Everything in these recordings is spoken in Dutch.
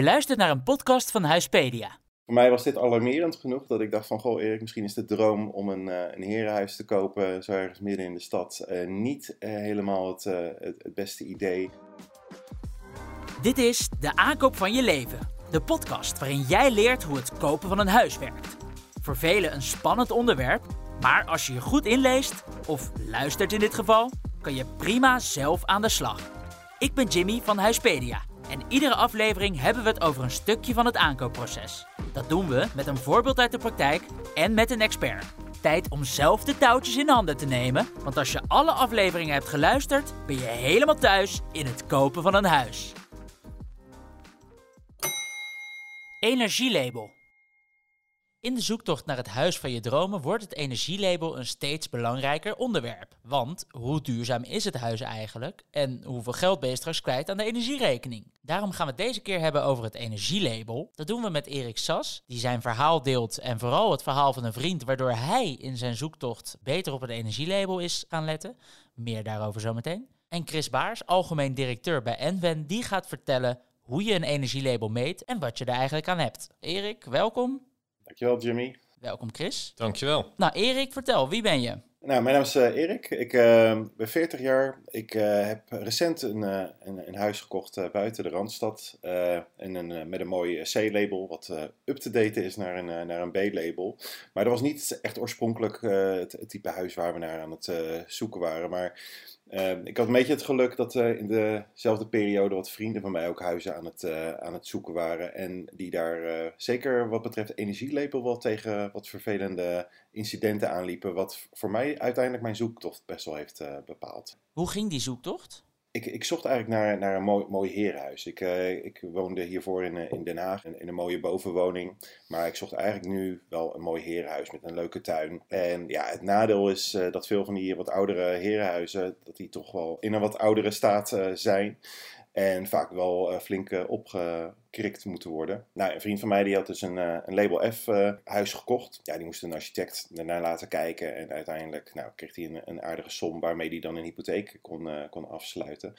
Je luistert naar een podcast van Huispedia. Voor mij was dit alarmerend genoeg dat ik dacht van, goh Erik, misschien is de droom om een, uh, een herenhuis te kopen, zo ergens midden in de stad, uh, niet uh, helemaal het, het, het beste idee. Dit is De Aankoop van Je Leven, de podcast waarin jij leert hoe het kopen van een huis werkt. Voor velen een spannend onderwerp, maar als je je goed inleest, of luistert in dit geval, kan je prima zelf aan de slag. Ik ben Jimmy van Huispedia en iedere aflevering hebben we het over een stukje van het aankoopproces. Dat doen we met een voorbeeld uit de praktijk en met een expert. Tijd om zelf de touwtjes in handen te nemen, want als je alle afleveringen hebt geluisterd, ben je helemaal thuis in het kopen van een huis. Energielabel. In de zoektocht naar het huis van je dromen wordt het energielabel een steeds belangrijker onderwerp. Want hoe duurzaam is het huis eigenlijk en hoeveel geld ben je straks kwijt aan de energierekening? Daarom gaan we het deze keer hebben over het energielabel. Dat doen we met Erik Sas, die zijn verhaal deelt en vooral het verhaal van een vriend, waardoor hij in zijn zoektocht beter op het energielabel is gaan letten. Meer daarover zometeen. En Chris Baars, algemeen directeur bij Enven, die gaat vertellen hoe je een energielabel meet en wat je er eigenlijk aan hebt. Erik, welkom. Dankjewel, Jimmy. Welkom, Chris. Dankjewel. Nou, Erik, vertel, wie ben je? Nou, mijn naam is uh, Erik. Ik uh, ben 40 jaar. Ik uh, heb recent een, een, een, huis gekocht buiten de Randstad. en een, met een mooi C-label, wat up-to-date is naar een, naar een B-label. Maar dat was niet echt oorspronkelijk het, het, type huis waar we naar aan het zoeken waren. Maar uh, ik had een beetje het geluk dat uh, in dezelfde periode wat vrienden van mij ook huizen aan het, uh, aan het zoeken waren. En die daar zeker wat betreft energielepel wel tegen wat vervelende incidenten aanliepen. Wat voor mij uiteindelijk mijn zoektocht best wel heeft bepaald. Hoe ging die zoektocht? Ik, ik zocht eigenlijk naar, naar een mooi, mooi herenhuis. Ik, uh, ik woonde hiervoor in, in Den Haag in, een mooie bovenwoning. Maar ik zocht eigenlijk nu wel een mooi herenhuis met een leuke tuin. En ja, het nadeel is uh, dat veel van die wat oudere herenhuizen, dat die toch wel in een wat oudere staat zijn. En vaak wel uh, flink uh, opgekrikt moeten worden. Nou, een vriend van mij die had dus een, uh, een Label F huis gekocht. Ja, die moest een architect ernaar laten kijken. En uiteindelijk nou, kreeg hij een, een aardige som waarmee hij dan een hypotheek kon, kon afsluiten.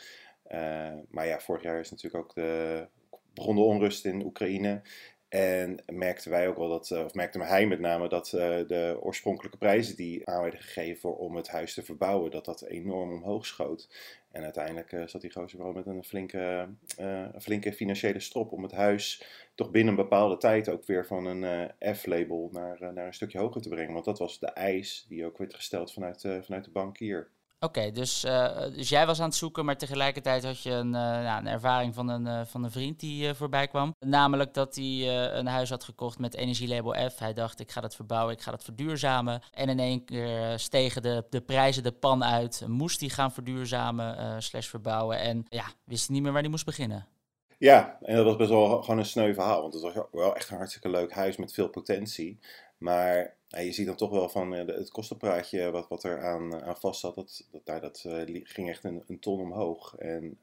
maar ja, vorig jaar is natuurlijk ook de, begon de onrust in Oekraïne. En merkten wij ook wel dat, of merkte hij met name, dat de oorspronkelijke prijzen die aan werden gegeven om het huis te verbouwen, dat dat enorm omhoog schoot. En uiteindelijk uh, zat die gozer wel met een flinke, uh, flinke financiële strop om het huis toch binnen een bepaalde tijd ook weer van een uh, F-label naar, naar een stukje hoger te brengen. Want dat was de eis die ook werd gesteld vanuit, vanuit de bankier. Oké, dus, uh, dus jij was aan het zoeken, maar tegelijkertijd had je een, uh, nou, een ervaring van een, uh, van een vriend die voorbij kwam. Namelijk dat hij een huis had gekocht met energielabel F. Hij dacht, ik ga dat verbouwen, ik ga dat verduurzamen. En in één keer stegen de, de prijzen de pan uit. Moest hij gaan verduurzamen slash verbouwen. En ja, wist hij niet meer waar hij moest beginnen. Ja, en dat was best wel gewoon een sneu verhaal. Want het was wel echt een hartstikke leuk huis met veel potentie. Maar ja, je ziet dan toch wel van uh, het kostenpraatje wat, wat er aan, aan vast zat, dat, dat, daar, dat uh, ging echt een, een ton omhoog. En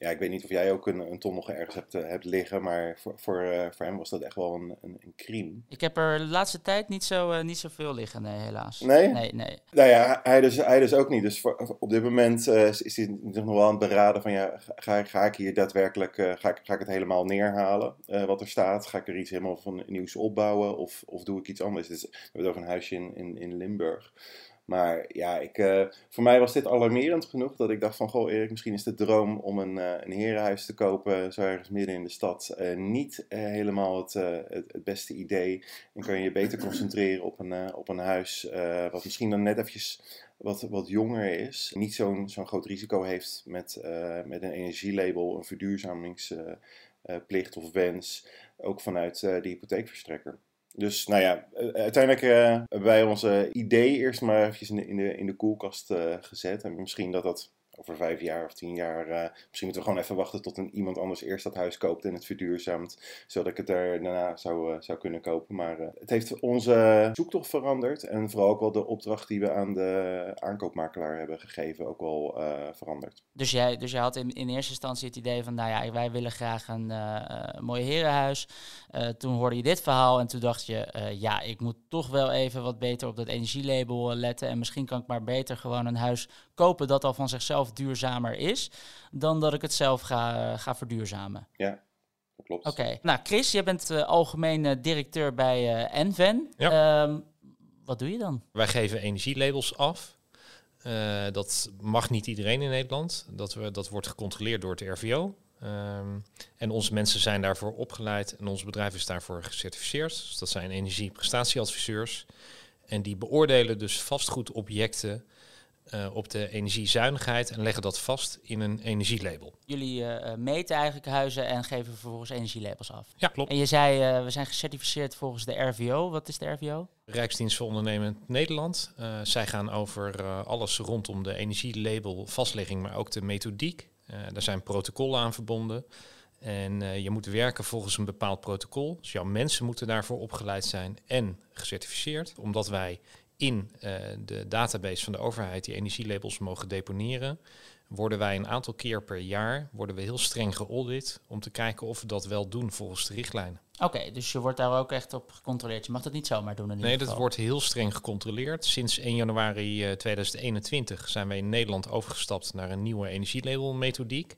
ja, ik weet niet of jij ook een, een ton nog ergens hebt, uh, hebt liggen, maar voor, voor, uh, voor hem was dat echt wel een, een, een crime. Ik heb er de laatste tijd niet, zo, uh, niet zoveel liggen, nee, helaas. Nee? Nee, nee. Nou ja, hij dus, hij dus ook niet. Dus voor, op dit moment is hij nog wel aan het beraden van, ja, ga, ga ik hier daadwerkelijk, ga, ik, ga ik het helemaal neerhalen, wat er staat? Ga ik er iets helemaal van nieuws opbouwen of, of doe ik iets anders? Dus, we hebben het over een huisje in, in, in Limburg. Maar ja, ik, uh, voor mij was dit alarmerend genoeg dat ik dacht van, goh Erik, misschien is de droom om een, uh, een herenhuis te kopen, zo ergens midden in de stad, uh, niet helemaal het, het, beste idee. En kan je je beter concentreren op een, op een huis wat misschien dan net eventjes wat, wat jonger is, niet zo'n zo'n groot risico heeft met, met een energielabel, een verduurzamingsplicht of wens, ook vanuit de hypotheekverstrekker. Dus nou ja, uiteindelijk uh, hebben wij onze idee eerst maar eventjes in de, in de, in de koelkast uh, gezet. En misschien dat dat over vijf jaar of tien jaar. Uh, misschien moeten we gewoon even wachten tot een, iemand anders eerst dat huis koopt en het verduurzaamt. Zodat ik het er daarna zou, uh, zou kunnen kopen. Maar uh, het heeft onze zoektocht veranderd. En vooral ook wel de opdracht die we aan de aankoopmakelaar hebben gegeven ook wel veranderd. Dus jij, dus jij had in, in eerste instantie het idee van, nou ja, wij willen graag een mooi herenhuis. toen hoorde je dit verhaal en toen dacht je, ja, ik moet toch wel even wat beter op dat energielabel letten. En misschien kan ik maar beter gewoon een huis kopen dat al van zichzelf duurzamer is, dan dat ik het zelf ga, ga verduurzamen. Ja, klopt. Oké. Nou, Chris, jij bent uh, algemeen uh, directeur bij uh, Enven. Ja. Um, wat doe je dan? Wij geven energielabels af. dat mag niet iedereen in Nederland. Dat, we, dat wordt gecontroleerd door het RVO. Um, en onze mensen zijn daarvoor opgeleid en ons bedrijf is daarvoor gecertificeerd. Dus dat zijn energieprestatieadviseurs. En die beoordelen dus vastgoedobjecten uh, op de energiezuinigheid en leggen dat vast in een energielabel. Jullie uh, meten eigenlijk huizen en geven vervolgens energielabels af. Ja, klopt. En je zei, uh, we zijn gecertificeerd volgens de RVO. Wat is de RVO? Rijksdienst voor Ondernemend Nederland. zij gaan over alles rondom de energielabel vastlegging, maar ook de methodiek. daar zijn protocollen aan verbonden. En je moet werken volgens een bepaald protocol. Dus jouw mensen moeten daarvoor opgeleid zijn en gecertificeerd. Omdat wij in uh, de database van de overheid die energielabels mogen deponeren, worden wij een aantal keer per jaar worden we heel streng geaudit om te kijken of we dat wel doen volgens de richtlijnen. Oké, okay, dus je wordt daar ook echt op gecontroleerd. Je mag dat niet zomaar doen. In nee, dat wordt heel streng gecontroleerd. Sinds 1 januari uh, 2021 zijn wij in Nederland overgestapt naar een nieuwe energielabelmethodiek.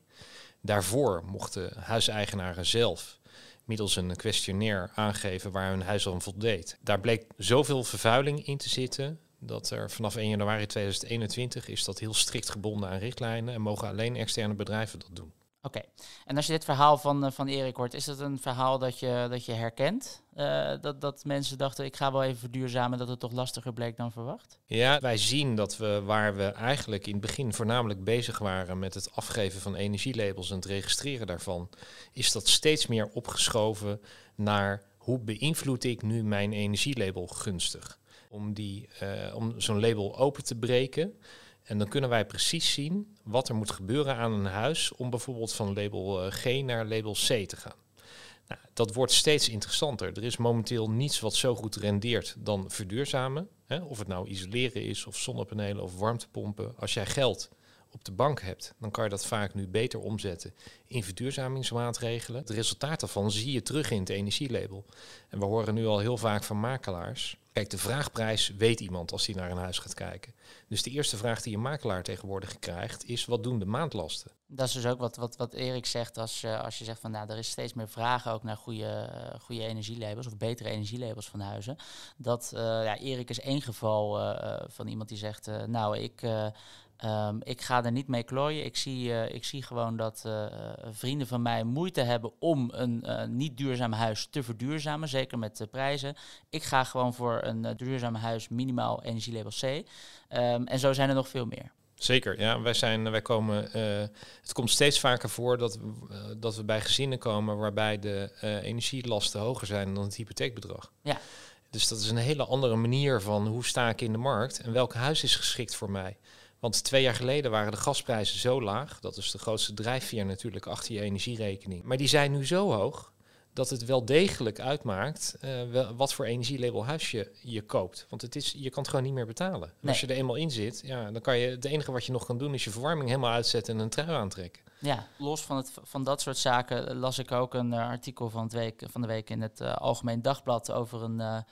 Daarvoor mochten huiseigenaren zelf middels een questionnaire aangeven waar hun huis aan voldeed. Daar bleek zoveel vervuiling in te zitten dat er vanaf 1 januari 2021 is dat heel strikt gebonden aan richtlijnen en mogen alleen externe bedrijven dat doen. Oké, en als je dit verhaal van, uh, van Erik hoort, is dat een verhaal dat je, dat je herkent? Uh, dat, dat mensen dachten, ik ga wel even verduurzamen, dat het toch lastiger bleek dan verwacht? Ja, wij zien dat we waar we eigenlijk in het begin voornamelijk bezig waren met het afgeven van energielabels en het registreren daarvan, is dat steeds meer opgeschoven naar hoe beïnvloed ik nu mijn energielabel gunstig? Om, die, uh, om zo'n label open te breken. En dan kunnen wij precies zien wat er moet gebeuren aan een huis om bijvoorbeeld van label G naar label C te gaan. Nou, dat wordt steeds interessanter. Er is momenteel niets wat zo goed rendeert dan verduurzamen. Hè? Of het nou isoleren is, of zonnepanelen of warmtepompen. Als jij geld op de bank hebt, dan kan je dat vaak nu beter omzetten in verduurzamingsmaatregelen. Het resultaat daarvan zie je terug in het energielabel. En we horen nu al heel vaak van makelaars. Kijk, de vraagprijs weet iemand als hij naar een huis gaat kijken. Dus de eerste vraag die een makelaar tegenwoordig krijgt is: wat doen de maandlasten? Dat is dus ook wat, wat, wat Erik zegt als, uh, als je zegt van nou, er is steeds meer vraag ook naar goede, uh, goede energielabels of betere energielabels van huizen. Dat uh, ja, Erik is één geval van iemand die zegt, nou, ik, Um, ik ga er niet mee klooien. Ik zie, uh, ik zie gewoon dat uh, vrienden van mij moeite hebben om een uh, niet duurzaam huis te verduurzamen, zeker met de prijzen. Ik ga gewoon voor een duurzaam huis minimaal energielabel C. Um, en zo zijn er nog veel meer. Zeker, ja. Wij, zijn, wij komen, het komt steeds vaker voor dat, dat we bij gezinnen komen waarbij de energielasten hoger zijn dan het hypotheekbedrag. Ja. Dus dat is een hele andere manier van hoe sta ik in de markt en welk huis is geschikt voor mij. Want twee jaar geleden waren de gasprijzen zo laag. Dat is de grootste drijfveer natuurlijk achter je energierekening. Maar die zijn nu zo hoog dat het wel degelijk uitmaakt uh, wel, wat voor energielabel huis je, je koopt. Want het is, je kan het gewoon niet meer betalen. Nee. Als je er eenmaal in zit, ja, dan kan je het enige wat je nog kan doen is je verwarming helemaal uitzetten en een trui aantrekken. Ja, los van, het, van dat soort zaken las ik ook een uh, artikel van, het week, van de week in het uh, Algemeen Dagblad over een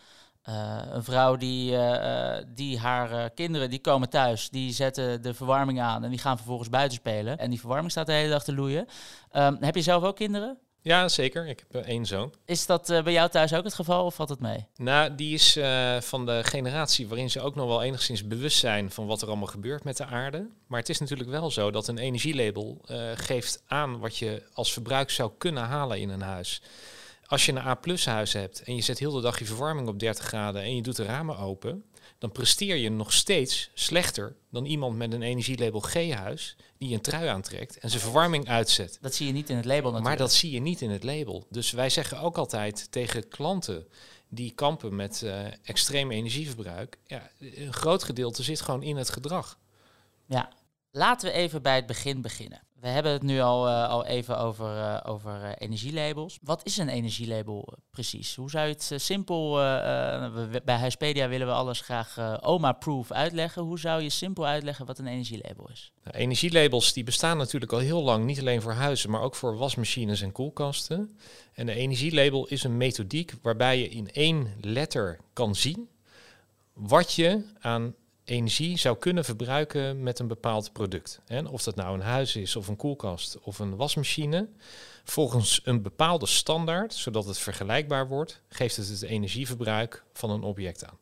uh, een vrouw die, uh, die haar uh, kinderen, die komen thuis, die zetten de verwarming aan en die gaan vervolgens buiten spelen. En die verwarming staat de hele dag te loeien. Um, heb je zelf ook kinderen? Ja, zeker. Ik heb één zoon. Is dat bij jou thuis ook het geval of valt het mee? Nou, die is van de generatie waarin ze ook nog wel enigszins bewust zijn van wat er allemaal gebeurt met de aarde. Maar het is natuurlijk wel zo dat een energielabel geeft aan wat je als verbruik zou kunnen halen in een huis. Als je een A-plus huis hebt en je zet heel de dag je verwarming op 30 graden en je doet de ramen open, dan presteer je nog steeds slechter dan iemand met een energielabel G-huis die een trui aantrekt en zijn verwarming uitzet. Dat zie je niet in het label natuurlijk. Maar dat zie je niet in het label. Dus wij zeggen ook altijd tegen klanten die kampen met uh, extreem energieverbruik, ja, een groot gedeelte zit gewoon in het gedrag. Ja, laten we even bij het begin beginnen. We hebben het nu al, uh, al even over, uh, over uh, energielabels. Wat is een energielabel precies? Hoe zou je het simpel... Bij Huispedia willen we alles graag oma-proof uitleggen. Hoe zou je simpel uitleggen wat een energielabel is? Nou, energielabels die bestaan natuurlijk al heel lang, niet alleen voor huizen, maar ook voor wasmachines en koelkasten. En een energielabel is een methodiek waarbij je in één letter kan zien wat je aan energie zou kunnen verbruiken met een bepaald product. En of dat nou een huis is, of een koelkast, of een wasmachine. Volgens een bepaalde standaard, zodat het vergelijkbaar wordt, geeft het het energieverbruik van een object aan.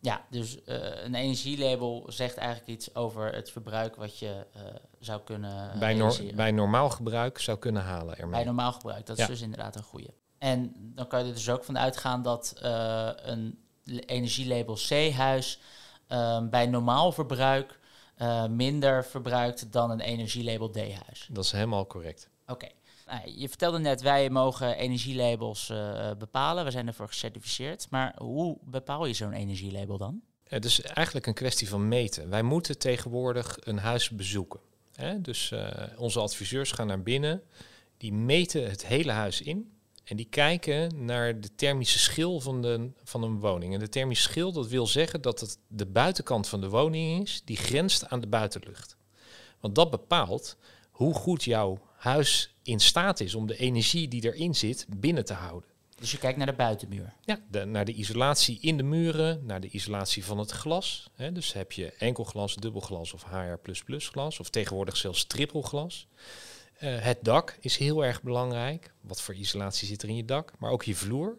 Ja, dus uh, een energielabel zegt eigenlijk iets over het verbruik wat je uh, zou kunnen bij, nor bij normaal gebruik zou kunnen halen ermee. Bij normaal gebruik, dat is dus inderdaad een goede. En dan kan je er dus ook van uitgaan dat uh, een energielabel C-huis bij normaal verbruik minder verbruikt dan een energielabel D-huis. Dat is helemaal correct. Oké. Nou, je vertelde net, wij mogen energielabels uh, bepalen. We zijn ervoor gecertificeerd. Maar hoe bepaal je zo'n energielabel dan? Het is eigenlijk een kwestie van meten. Wij moeten tegenwoordig een huis bezoeken. Hè? Dus uh, onze adviseurs gaan naar binnen, die meten het hele huis in. En die kijken naar de thermische schil van, de, van een woning. En de thermische schil, dat wil zeggen dat het de buitenkant van de woning is, die grenst aan de buitenlucht. Want dat bepaalt hoe goed jouw huis in staat is om de energie die erin zit binnen te houden. Dus je kijkt naar de buitenmuur? Ja, de, naar de isolatie in de muren, naar de isolatie van het glas. Hè, dus heb je enkel glas, dubbel glas of HR++ glas, of tegenwoordig zelfs trippelglas. Uh, het dak is heel erg belangrijk. Wat voor isolatie zit er in je dak? Maar ook je vloer.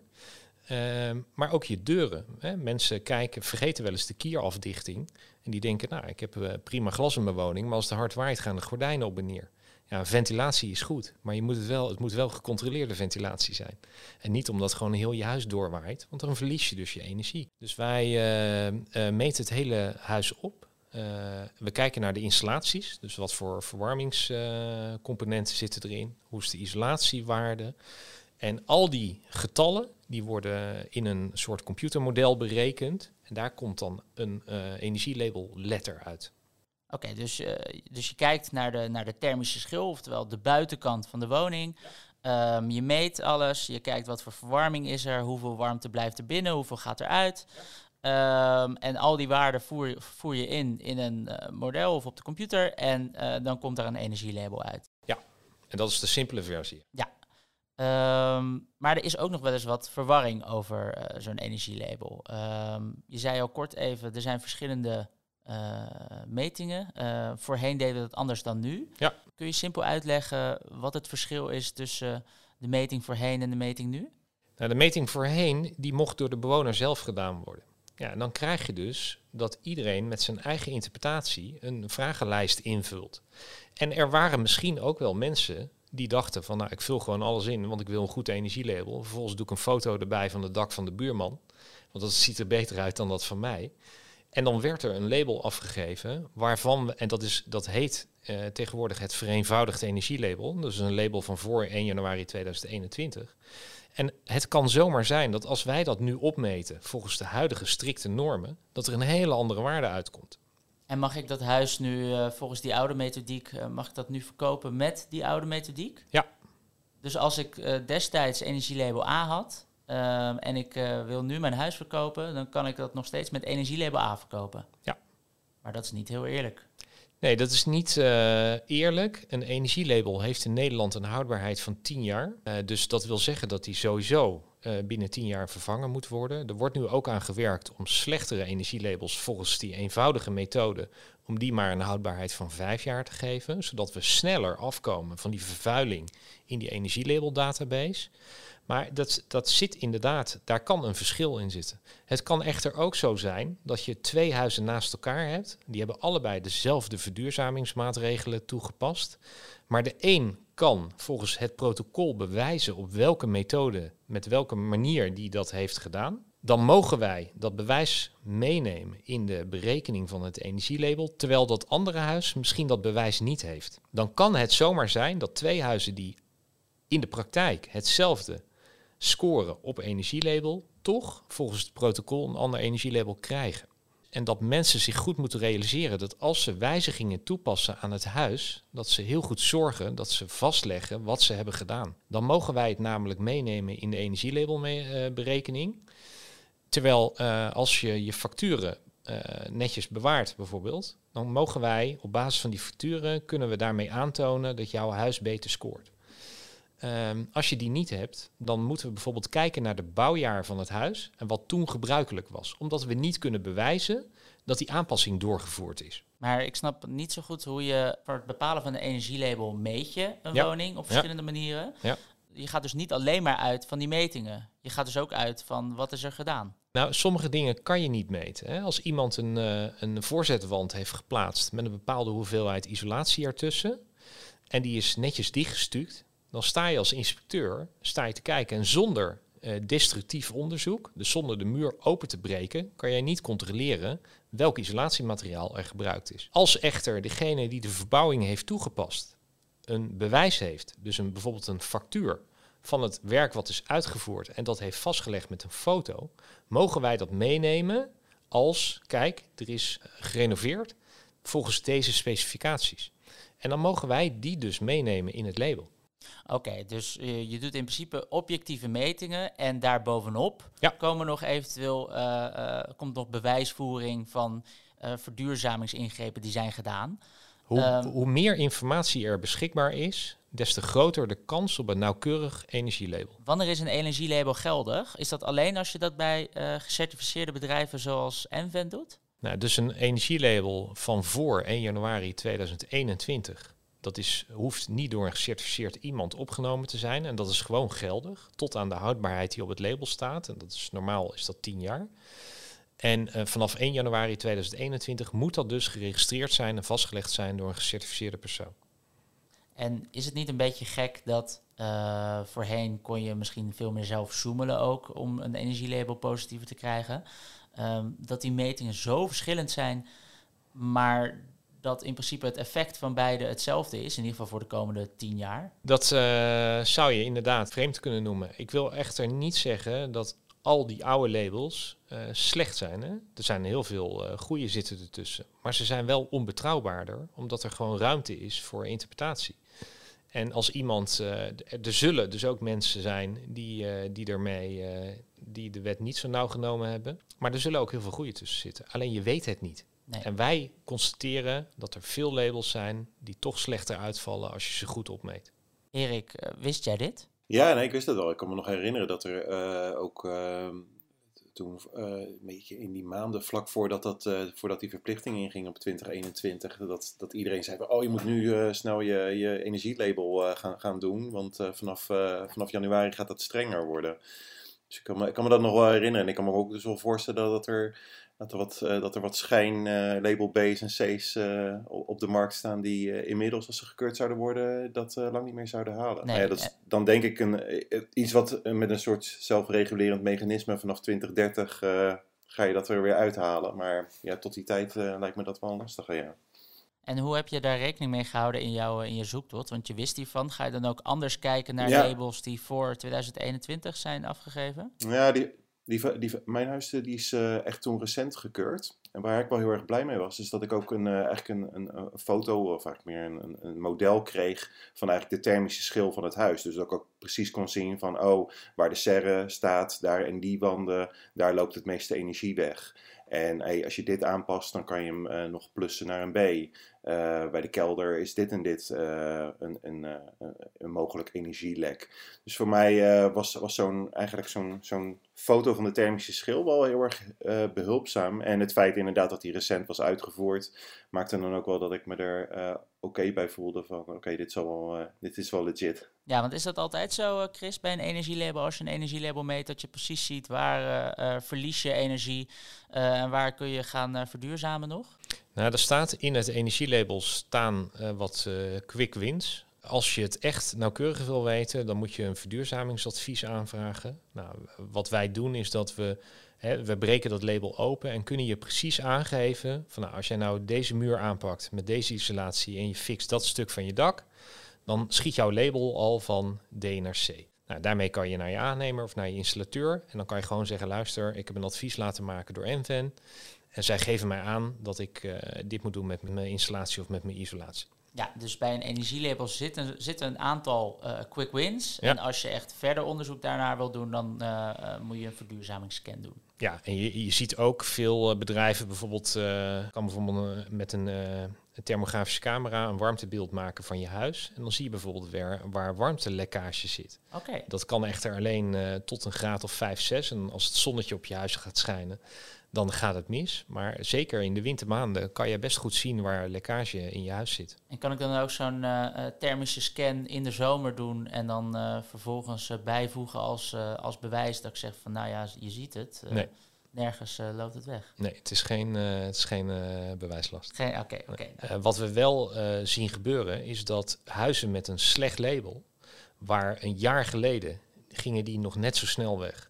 Uh, maar ook je deuren. Hè. Mensen kijken, vergeten wel eens de kierafdichting. En die denken, nou, ik heb uh, prima glas in mijn woning, maar als de hard waait gaan de gordijnen op en neer. Ja, ventilatie is goed, maar je moet het, wel, het moet wel gecontroleerde ventilatie zijn. En niet omdat gewoon heel je huis doorwaait, want dan verlies je dus je energie. Dus wij uh, meten het hele huis op. Uh, we kijken naar de installaties, dus wat voor verwarmingscomponenten zitten erin, hoe is de isolatiewaarde. En al die getallen die worden in een soort computermodel berekend. En daar komt dan een energielabel letter uit. Oké, dus, uh, dus je kijkt naar de, naar de thermische schil, oftewel de buitenkant van de woning. Um, je meet alles, je kijkt wat voor verwarming is er, hoeveel warmte blijft er binnen, hoeveel gaat eruit. Um, en al die waarden voer, voer je in in een uh, model of op de computer en uh, dan komt daar een energielabel uit. Ja, en dat is de simpele versie. Ja. Um, maar er is ook nog wel eens wat verwarring over zo'n energielabel. je zei al kort even, er zijn verschillende metingen. Voorheen deden we dat anders dan nu. Ja. Kun je simpel uitleggen wat het verschil is tussen de meting voorheen en de meting nu? Nou, de meting voorheen die mocht door de bewoner zelf gedaan worden. Ja, en dan krijg je dus dat iedereen met zijn eigen interpretatie een vragenlijst invult. En er waren misschien ook wel mensen die dachten van nou ik vul gewoon alles in, want ik wil een goed energielabel. Vervolgens doe ik een foto erbij van het dak van de buurman, want dat ziet er beter uit dan dat van mij. En dan werd er een label afgegeven waarvan we, en dat, is, dat heet uh, tegenwoordig het vereenvoudigd energielabel. Dus een label van voor 1 januari 2021. En het kan zomaar zijn dat als wij dat nu opmeten volgens de huidige strikte normen, dat er een hele andere waarde uitkomt. En mag ik dat huis nu uh, volgens die oude methodiek, uh, mag ik dat nu verkopen met die oude methodiek? Ja. Dus als ik destijds energielabel A had, Um, en ik wil nu mijn huis verkopen, dan kan ik dat nog steeds met energielabel A verkopen. Ja. Maar dat is niet heel eerlijk. Nee, dat is niet uh, eerlijk. Een energielabel heeft in Nederland een houdbaarheid van 10 jaar. Uh, dus dat wil zeggen dat die sowieso binnen 10 jaar vervangen moet worden. Er wordt nu ook aan gewerkt om slechtere energielabels volgens die eenvoudige methode, om die maar een houdbaarheid van 5 jaar te geven, zodat we sneller afkomen van die vervuiling in die energielabeldatabase. Maar dat, dat zit inderdaad, daar kan een verschil in zitten. Het kan echter ook zo zijn dat je twee huizen naast elkaar hebt. Die hebben allebei dezelfde verduurzamingsmaatregelen toegepast. Maar de een kan volgens het protocol bewijzen op welke methode, met welke manier die dat heeft gedaan. Dan mogen wij dat bewijs meenemen in de berekening van het energielabel, terwijl dat andere huis misschien dat bewijs niet heeft. Dan kan het zomaar zijn dat twee huizen die in de praktijk hetzelfde scoren op energielabel, toch volgens het protocol een ander energielabel krijgen. En dat mensen zich goed moeten realiseren dat als ze wijzigingen toepassen aan het huis, dat ze heel goed zorgen dat ze vastleggen wat ze hebben gedaan. Dan mogen wij het namelijk meenemen in de energielabelberekening. Terwijl uh, als je je facturen uh, netjes bewaart bijvoorbeeld, dan mogen wij op basis van die facturen kunnen we daarmee aantonen dat jouw huis beter scoort. Um, als je die niet hebt, dan moeten we bijvoorbeeld kijken naar de bouwjaar van het huis en wat toen gebruikelijk was. Omdat we niet kunnen bewijzen dat die aanpassing doorgevoerd is. Maar ik snap niet zo goed hoe je voor het bepalen van een energielabel meet je een Ja. woning op verschillende manieren. Ja. Je gaat dus niet alleen maar uit van die metingen. Je gaat dus ook uit van wat is er gedaan. Nou, sommige dingen kan je niet meten. Hè? Als iemand een, eh, een voorzetwand heeft geplaatst met een bepaalde hoeveelheid isolatie ertussen en die is netjes dichtgestuukt, dan sta je als inspecteur sta je te kijken en zonder eh, destructief onderzoek, dus zonder de muur open te breken, kan jij niet controleren welk isolatiemateriaal er gebruikt is. Als echter degene die de verbouwing heeft toegepast een bewijs heeft, dus een, bijvoorbeeld een factuur van het werk wat is uitgevoerd en dat heeft vastgelegd met een foto, mogen wij dat meenemen als, kijk, er is gerenoveerd volgens deze specificaties. En dan mogen wij die dus meenemen in het label. Oké, dus eh, je doet in principe objectieve metingen en daarbovenop Ja. komen nog eventueel eh, eh, komt nog bewijsvoering van verduurzamingsingrepen die zijn gedaan. Hoe, Ehm. hoe meer informatie er beschikbaar is, des te groter de kans op een nauwkeurig energielabel. Wanneer is een energielabel geldig? Is dat alleen als je dat bij gecertificeerde bedrijven zoals Enven doet? Nou, dus een energielabel van voor 1 januari 2021, dat is, hoeft niet door een gecertificeerd iemand opgenomen te zijn. En dat is gewoon geldig, tot aan de houdbaarheid die op het label staat. En dat is normaal is dat 10 jaar. En eh, vanaf 1 januari 2021 moet dat dus geregistreerd zijn en vastgelegd zijn door een gecertificeerde persoon. En is het niet een beetje gek dat eh, voorheen kon je misschien veel meer zelf zoemelen ook om een energielabel positiever te krijgen? Ehm, dat die metingen zo verschillend zijn, maar dat in principe het effect van beide hetzelfde is, in ieder geval voor de komende tien jaar. Dat eh, zou je inderdaad vreemd kunnen noemen. Ik wil echter niet zeggen dat al die oude labels eh, slecht zijn. Hè? Er zijn heel veel eh goede zitten ertussen. Maar ze zijn wel onbetrouwbaarder, omdat er gewoon ruimte is voor interpretatie. En als iemand, d- er zullen dus ook mensen zijn die, die ermee, die de wet niet zo nauw genomen hebben. Maar er zullen ook heel veel goede tussen zitten. Alleen je weet het niet. Nee. En wij constateren dat er veel labels zijn die toch slechter uitvallen als je ze goed opmeet. Erik, eh, wist jij dit? Ja, nee, ik wist dat wel. Ik kan me nog herinneren dat er eh, ook eh, toen eh, een beetje in die maanden vlak voordat, dat, eh, voordat die verplichting inging op 2021, dat, dat iedereen zei van, oh, je moet nu eh, snel je, je energielabel eh, gaan, gaan doen, want eh, vanaf, eh, vanaf januari gaat dat strenger worden. Dus ik kan, me, ik kan me dat nog wel herinneren. En ik kan me ook dus wel voorstellen dat er, dat er wat, eh, dat er wat schijn eh, B's en C's eh, op de markt staan die inmiddels, als ze gekeurd zouden worden, dat lang niet meer zouden halen. Nee, Nou ja, dat is dan denk ik een, iets wat met een soort zelfregulerend mechanisme vanaf 2030 eh, ga je dat er weer uithalen. Maar ja, tot die tijd lijkt me dat wel lastig. Ja. En hoe heb je daar rekening mee gehouden in, jouw, in je zoektocht? Want je wist hiervan. Ga je dan ook anders kijken naar Ja. labels die voor 2021 zijn afgegeven? Ja, die, die, die, mijn huis eh, die is eh, echt toen recent gekeurd. En waar ik wel heel erg blij mee was, is dat ik ook een, eh, eigenlijk een, een, een foto, of eigenlijk meer een, een, model kreeg van eigenlijk de thermische schil van het huis. Dus dat ik ook precies kon zien van, oh, waar de serre staat, daar in die wanden, daar loopt het meeste energie weg. En hey, als je dit aanpast, dan kan je hem eh, nog plussen naar een B. Eh, bij de kelder is dit en dit eh, een, een, eh, een, een mogelijk energielek. Dus voor mij was, was zo'n, eigenlijk zo'n, zo'n foto van de thermische schil wel heel erg eh, behulpzaam. En het feit inderdaad dat die recent was uitgevoerd, maakte dan ook wel dat ik me er oké bij voelde van oké, dit, wel, eh, dit is wel legit. Ja, want is dat altijd zo, Chris, bij een energielabel? Als je een energielabel meet, dat je precies ziet waar verlies je energie en waar kun je gaan verduurzamen nog? Nou, er staat in het energielabel staan eh, wat eh, quick wins. Als je het echt nauwkeurig wil weten, dan moet je een verduurzamingsadvies aanvragen. Nou, wat wij doen is dat we, hè, we breken dat label open en kunnen je precies aangeven van nou, als jij nou deze muur aanpakt met deze isolatie en je fixt dat stuk van je dak, dan schiet jouw label al van D naar C. Nou, daarmee kan je naar je aannemer of naar je installateur en dan kan je gewoon zeggen, luister, ik heb een advies laten maken door Enven. En zij geven mij aan dat ik eh, dit moet doen met mijn installatie of met mijn isolatie. Ja, dus bij een energielabel zitten, zitten een aantal eh, quick wins. Ja. En als je echt verder onderzoek daarnaar wil doen, dan eh, moet je een verduurzamingsscan doen. Ja, en je, je ziet ook veel bedrijven bijvoorbeeld, kan bijvoorbeeld met een, een thermografische camera, een warmtebeeld maken van je huis. En dan zie je bijvoorbeeld weer waar warmtelekkage zit. Oké. Dat kan echter alleen tot een graad of 5, 6. En als het zonnetje op je huis gaat schijnen, dan gaat het mis. Maar zeker in de wintermaanden kan je best goed zien waar lekkage in je huis zit. En kan ik dan ook zo'n eh, eh, thermische scan in de zomer doen en dan eh, vervolgens bijvoegen als, als bewijs dat ik zeg van nou ja, je ziet het. Nee. Nergens loopt het weg. Nee, het is geen, het is geen bewijslast. Geen, oké, oké. Wat we wel zien gebeuren is dat huizen met een slecht label, waar een jaar geleden gingen die nog net zo snel weg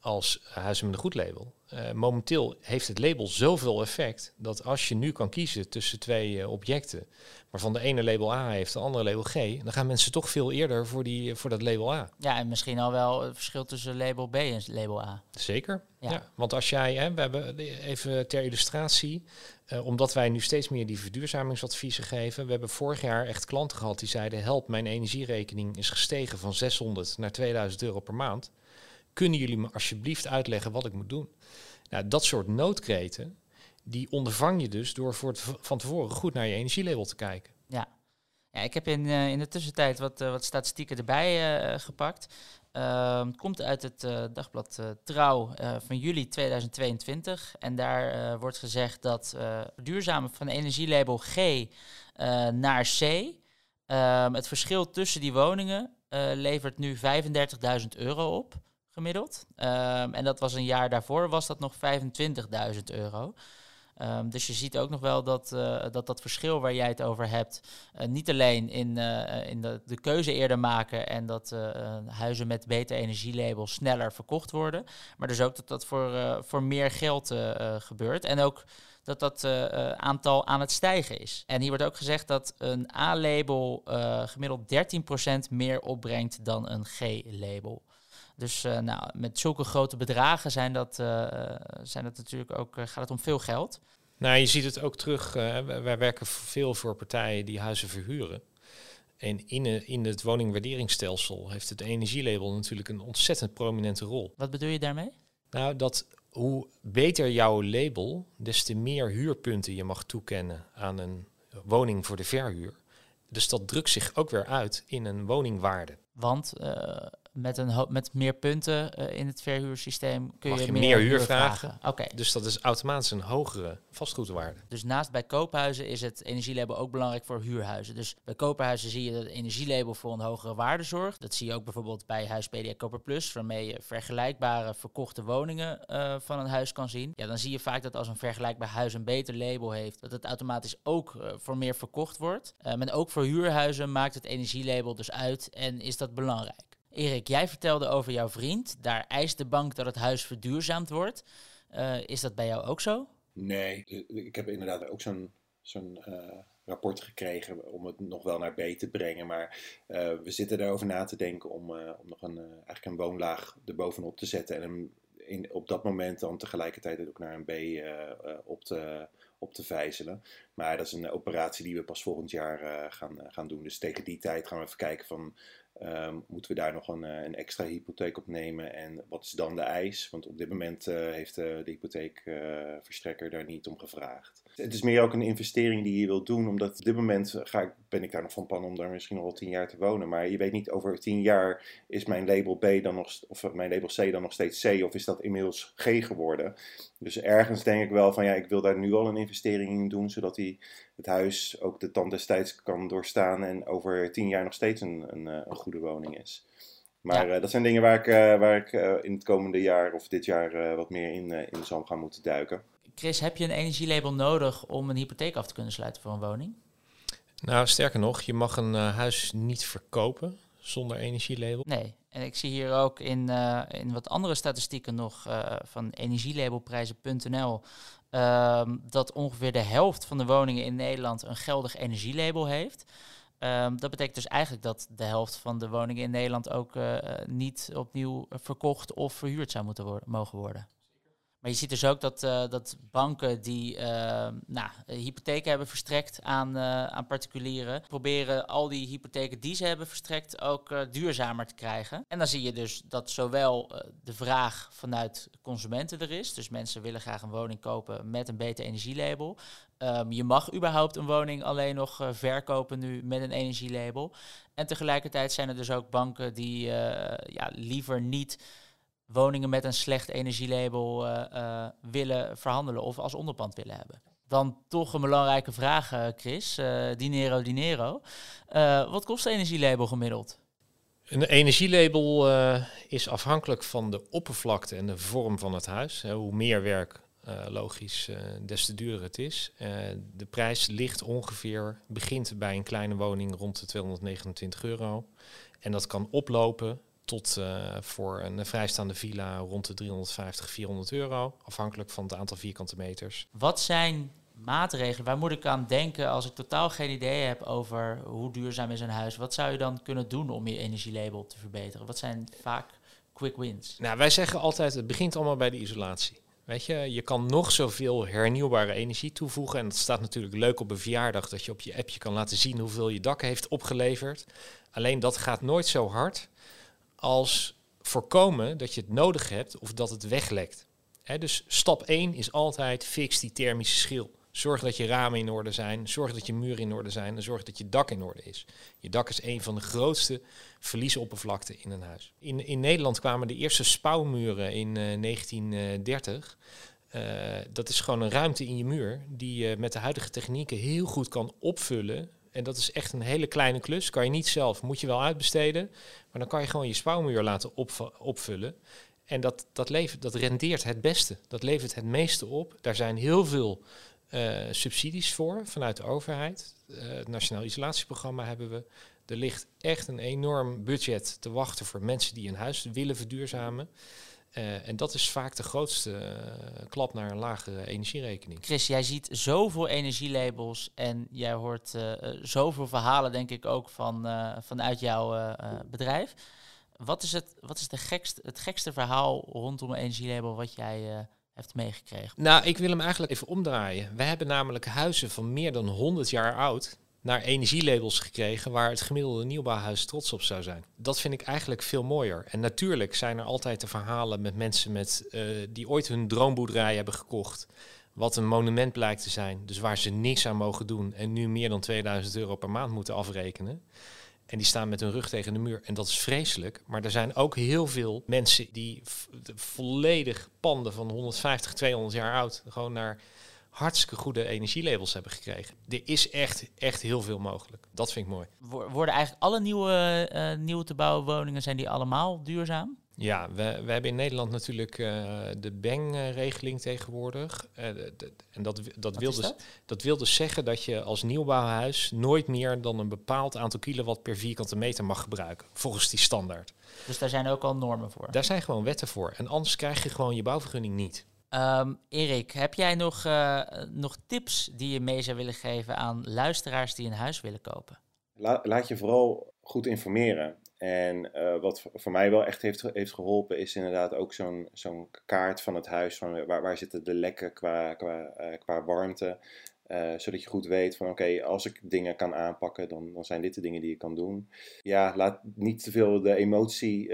als huizen met een goed label. Eh, momenteel heeft het label zoveel effect dat als je nu kan kiezen tussen twee eh, objecten, waarvan de ene label A heeft, de andere label G, dan gaan mensen toch veel eerder voor, die, voor dat label A. Ja, en misschien al wel het verschil tussen label B en label A. Zeker. Ja. Ja. want als jij, hè, we hebben even ter illustratie, eh, omdat wij nu steeds meer die verduurzamingsadviezen geven. We hebben vorig jaar echt klanten gehad die zeiden: help, mijn energierekening is gestegen van 600 naar 2000 euro per maand. Kunnen jullie me alsjeblieft uitleggen wat ik moet doen? Nou, dat soort noodkreten, die ondervang je dus door voor het, van tevoren goed naar je energielabel te kijken. Ja. Ja, ik heb in, eh, in de tussentijd wat, eh, wat statistieken erbij eh, gepakt. Ehm, het komt uit het dagblad Trouw van juli 2022. En daar wordt gezegd dat duurzamen van energielabel G naar C. ehm, het verschil tussen die woningen levert nu 35.000 euro op, gemiddeld. Ehm, en dat was een jaar daarvoor, was dat nog 25.000 euro. Ehm, dus je ziet ook nog wel dat, eh, dat dat verschil waar jij het over hebt, eh, niet alleen in, eh, in de, de keuze eerder maken en dat huizen met beter energielabels sneller verkocht worden, maar dus ook dat dat voor, voor meer geld gebeurt. En ook dat dat aantal aan het stijgen is. En hier wordt ook gezegd dat een A-label gemiddeld 13% meer opbrengt dan een G-label. Dus eh, nou, met zulke grote bedragen zijn dat, eh, zijn dat natuurlijk ook, eh, gaat het om veel geld. Nou, je ziet het ook terug. wij, werken veel voor partijen die huizen verhuren. En in, in het woningwaarderingsstelsel heeft het energielabel natuurlijk een ontzettend prominente rol. Wat bedoel je daarmee? Nou, dat hoe beter jouw label, des te meer huurpunten je mag toekennen aan een woning voor de verhuur. Dus dat drukt zich ook weer uit in een woningwaarde. Want met, een met meer punten eh, in het verhuursysteem kun je, je meer huur vragen. Oké, Dus dat is automatisch een hogere vastgoedwaarde. dus naast bij koophuizen is het energielabel ook belangrijk voor huurhuizen. Dus bij koophuizen zie je dat het energielabel voor een hogere waarde zorgt. Dat zie je ook bijvoorbeeld bij Huispedia Koper Plus, waarmee je vergelijkbare verkochte woningen eh, van een huis kan zien. Ja, dan zie je vaak dat als een vergelijkbaar huis een beter label heeft, dat het automatisch ook eh, voor meer verkocht wordt. Maar ook voor huurhuizen maakt het energielabel dus uit en is dat belangrijk. Erik, jij vertelde over jouw vriend. Daar eist de bank dat het huis verduurzaamd wordt. Eh, is dat bij jou ook zo? Nee, eh, ik heb inderdaad ook zo'n zo'n eh, rapport gekregen om het nog wel naar B te brengen. Maar we zitten erover na te denken om, om nog een, eigenlijk een woonlaag erbovenop te zetten. En hem in, op dat moment dan tegelijkertijd ook naar een B op, te, op te vijzelen. Maar dat is een operatie die we pas volgend jaar gaan, gaan doen. Dus tegen die tijd gaan we even kijken van... ehm, moeten we daar nog een, eh, een extra hypotheek op nemen? En wat is dan de eis? Want op dit moment eh, heeft eh, de hypotheekverstrekker daar niet om gevraagd. Het is meer ook een investering die je wilt doen, omdat op dit moment ga ik, ben ik daar nog van plan om daar misschien nog wel tien jaar te wonen. Maar je weet niet, over tien jaar is mijn label B dan nog, of mijn label C dan nog steeds C, of is dat inmiddels G geworden. Dus ergens denk ik wel van ja, ik wil daar nu al een investering in doen, zodat die, het huis ook de tand des tijds kan doorstaan en over tien jaar nog steeds een, een, eh, een goede woning is. Maar Ja. eh, dat zijn dingen waar ik, eh, waar ik eh, in het komende jaar of dit jaar eh, wat meer in, eh, in zal gaan moeten duiken. Chris, heb je een energielabel nodig om een hypotheek af te kunnen sluiten voor een woning? Nou, sterker nog, je mag een eh, huis niet verkopen zonder energielabel. Nee. En ik zie hier ook in, eh, in wat andere statistieken nog eh, van energielabelprijzen.nl ehm, dat ongeveer de helft van de woningen in Nederland een geldig energielabel heeft. Ehm, dat betekent dus eigenlijk dat de helft van de woningen in Nederland ook niet opnieuw verkocht of verhuurd zou moeten worden, mogen worden. Maar je ziet dus ook dat, uh, dat banken die uh, nou, hypotheken hebben verstrekt aan, uh, aan particulieren, proberen al die hypotheken die ze hebben verstrekt ook duurzamer te krijgen. En dan zie je dus dat zowel de vraag vanuit consumenten er is, dus mensen willen graag een woning kopen met een beter energielabel. Um, je mag überhaupt een woning alleen nog verkopen nu met een energielabel. En tegelijkertijd zijn er dus ook banken die ja, liever niet woningen met een slecht energielabel uh, uh, willen verhandelen of als onderpand willen hebben. Dan toch een belangrijke vraag, uh, Chris. dinero, dinero. wat kost een energielabel gemiddeld? Een energielabel is afhankelijk van de oppervlakte en de vorm van het huis. hoe meer werk, logisch, des te duurder het is. de prijs ligt ongeveer, begint bij een kleine woning rond de 229 euro. En dat kan oplopen tot uh, voor een vrijstaande villa rond de 350, 400 euro, afhankelijk van het aantal vierkante meters. Wat zijn maatregelen? Waar moet ik aan denken als ik totaal geen idee heb over hoe duurzaam is een huis? Wat zou je dan kunnen doen om je energielabel te verbeteren? Wat zijn vaak quick wins? Nou, wij zeggen altijd, het begint allemaal bij de isolatie. Weet je, je kan nog zoveel hernieuwbare energie toevoegen. En dat staat natuurlijk leuk op een verjaardag, dat je op je appje kan laten zien hoeveel je dak heeft opgeleverd. Alleen dat gaat nooit zo hard als voorkomen dat je het nodig hebt of dat het weglekt. dus stap 1 is altijd fix die thermische schil. Zorg dat je ramen in orde zijn, zorg dat je muren in orde zijn en zorg dat je dak in orde is. Je dak is een van de grootste verliesoppervlakten in een huis. In, in Nederland kwamen de eerste spouwmuren in 1930. Eh, eh, dat is gewoon een ruimte in je muur die je met de huidige technieken heel goed kan opvullen en dat is echt een hele kleine klus. Kan je niet zelf, moet je wel uitbesteden. Maar dan kan je gewoon je spouwmuur laten opvullen. En dat, dat, levert, dat rendeert het beste. Dat levert het meeste op. Daar zijn heel veel uh, subsidies voor vanuit de overheid. Uh, het Nationaal Isolatieprogramma hebben we. Er ligt echt een enorm budget te wachten voor mensen die een huis willen verduurzamen. Uh, en dat is vaak de grootste uh, klap naar een lagere energierekening. Chris, jij ziet zoveel energielabels en jij hoort uh, zoveel verhalen, denk ik, ook van, vanuit jouw bedrijf. Wat is, het, wat is de gekste, het gekste verhaal rondom een energielabel wat jij hebt meegekregen? Nou, ik wil hem eigenlijk even omdraaien. We hebben namelijk huizen van meer dan 100 jaar oud naar energielabels gekregen waar het gemiddelde nieuwbouwhuis trots op zou zijn. Dat vind ik eigenlijk veel mooier. En natuurlijk zijn er altijd de verhalen met mensen met, uh, die ooit hun droomboerderij hebben gekocht. Wat een monument blijkt te zijn. Dus waar ze niks aan mogen doen. En nu meer dan 2000 euro per maand moeten afrekenen. En die staan met hun rug tegen de muur. En dat is vreselijk. Maar er zijn ook heel veel mensen die volledig panden van 150, 200 jaar oud. gewoon naar hartstikke goede energielabels hebben gekregen. Er is echt, echt heel veel mogelijk. Dat vind ik mooi. Worden eigenlijk alle nieuwe, uh, nieuwe te bouwen woningen, zijn die allemaal duurzaam? Ja, we, we hebben in Nederland natuurlijk uh, de BENG-regeling tegenwoordig. Uh, en dat, dat, wil dus, dat? dat wil dus zeggen dat je als nieuwbouwhuis nooit meer dan een bepaald aantal kilowatt per vierkante meter mag gebruiken, volgens die standaard. Dus daar zijn ook al normen voor? Daar zijn gewoon wetten voor. En anders krijg je gewoon je bouwvergunning niet. Um, Erik, heb jij nog, uh, nog tips die je mee zou willen geven aan luisteraars die een huis willen kopen? laat je vooral goed informeren. En uh, wat voor mij wel echt heeft, heeft geholpen, is inderdaad ook zo'n kaart van het huis. Van waar, waar zitten de lekken qua, qua, qua warmte. zodat je goed weet van oké, als ik dingen kan aanpakken, dan, dan zijn dit de dingen die ik kan doen. Ja, laat niet te veel de emotie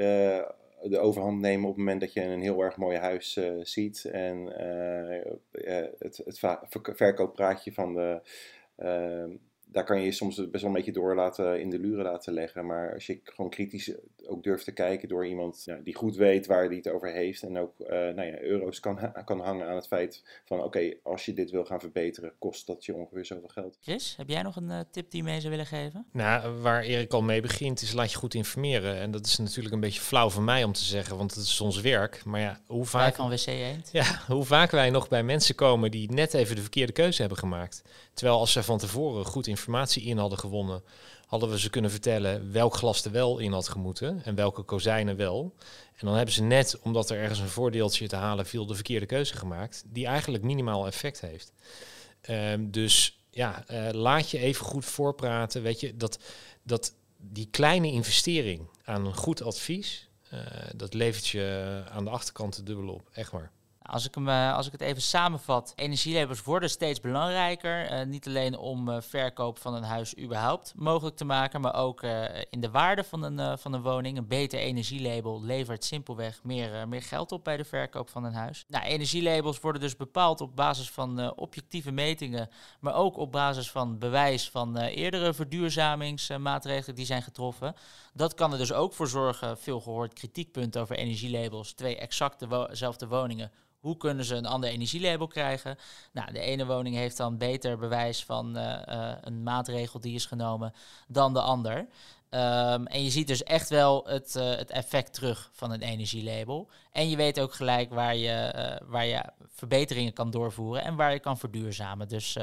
de overhand nemen op het moment dat je een heel erg mooi huis uh, ziet. En uh, het, het verkooppraatje van de daar kan je je soms best wel een beetje door laten, in de luren laten leggen. Maar als je gewoon kritisch ook durft te kijken door iemand die goed weet waar hij het over heeft. En ook uh, nou ja, euro's kan, kan hangen aan het feit van oké, als je dit wil gaan verbeteren, kost dat je ongeveer zoveel geld. Chris, heb jij nog een uh, tip die je mee zou willen geven? Nou, waar Erik al mee begint is laat je goed informeren. En dat is natuurlijk een beetje flauw van mij om te zeggen, want het is ons werk. Maar ja, hoe vaak... van WC Eend. Ja, hoe vaak wij nog bij mensen komen die net even de verkeerde keuze hebben gemaakt. Terwijl als ze van tevoren goed informatie in hadden gewonnen, hadden we ze kunnen vertellen welk glas er wel in had gemoeten en welke kozijnen wel. En dan hebben ze net, omdat er ergens een voordeeltje te halen viel, de verkeerde keuze gemaakt, die eigenlijk minimaal effect heeft. Um, dus ja, uh, laat je even goed voorpraten. Weet je, dat, dat die kleine investering aan een goed advies, uh, dat levert je aan de achterkant de dubbel op. Echt waar. Als ik, hem, als ik het even samenvat, energielabels worden steeds belangrijker. niet alleen om verkoop van een huis überhaupt mogelijk te maken, maar ook in de waarde van een, van woning. Een beter energielabel levert simpelweg meer, meer geld op bij de verkoop van een huis. Nou, energielabels worden dus bepaald op basis van objectieve metingen, maar ook op basis van bewijs van eerdere verduurzamingsmaatregelen die zijn getroffen. Dat kan er dus ook voor zorgen, veel gehoord kritiekpunt over energielabels, twee exact dezelfde woningen. Hoe kunnen ze een ander energielabel krijgen? Nou, de ene woning heeft dan beter bewijs van uh, een maatregel die is genomen dan de ander. Um, en je ziet dus echt wel het, uh, het effect terug van een energielabel. En je weet ook gelijk waar je, waar je verbeteringen kan doorvoeren en waar je kan verduurzamen. Dus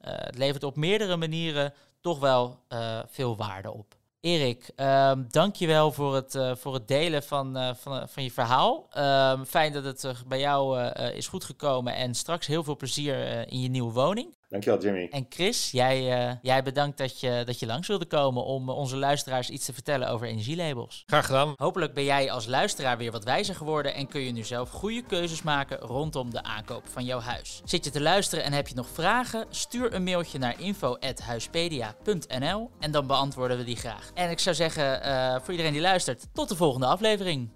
het levert op meerdere manieren toch wel veel waarde op. Erik, um, dankjewel voor het, uh, voor het delen van, uh, van, van je verhaal. Um, fijn dat het bij jou is goed gekomen en straks heel veel plezier in je nieuwe woning. Dankjewel, Jimmy. En Chris, jij, uh, jij bedankt dat je, dat je langs wilde komen om onze luisteraars iets te vertellen over energielabels. Graag gedaan. Hopelijk ben jij als luisteraar weer wat wijzer geworden en kun je nu zelf goede keuzes maken rondom de aankoop van jouw huis. Zit je te luisteren en heb je nog vragen? Stuur een mailtje naar info.huispedia.nl en dan beantwoorden we die graag. En ik zou zeggen, uh, voor iedereen die luistert, tot de volgende aflevering.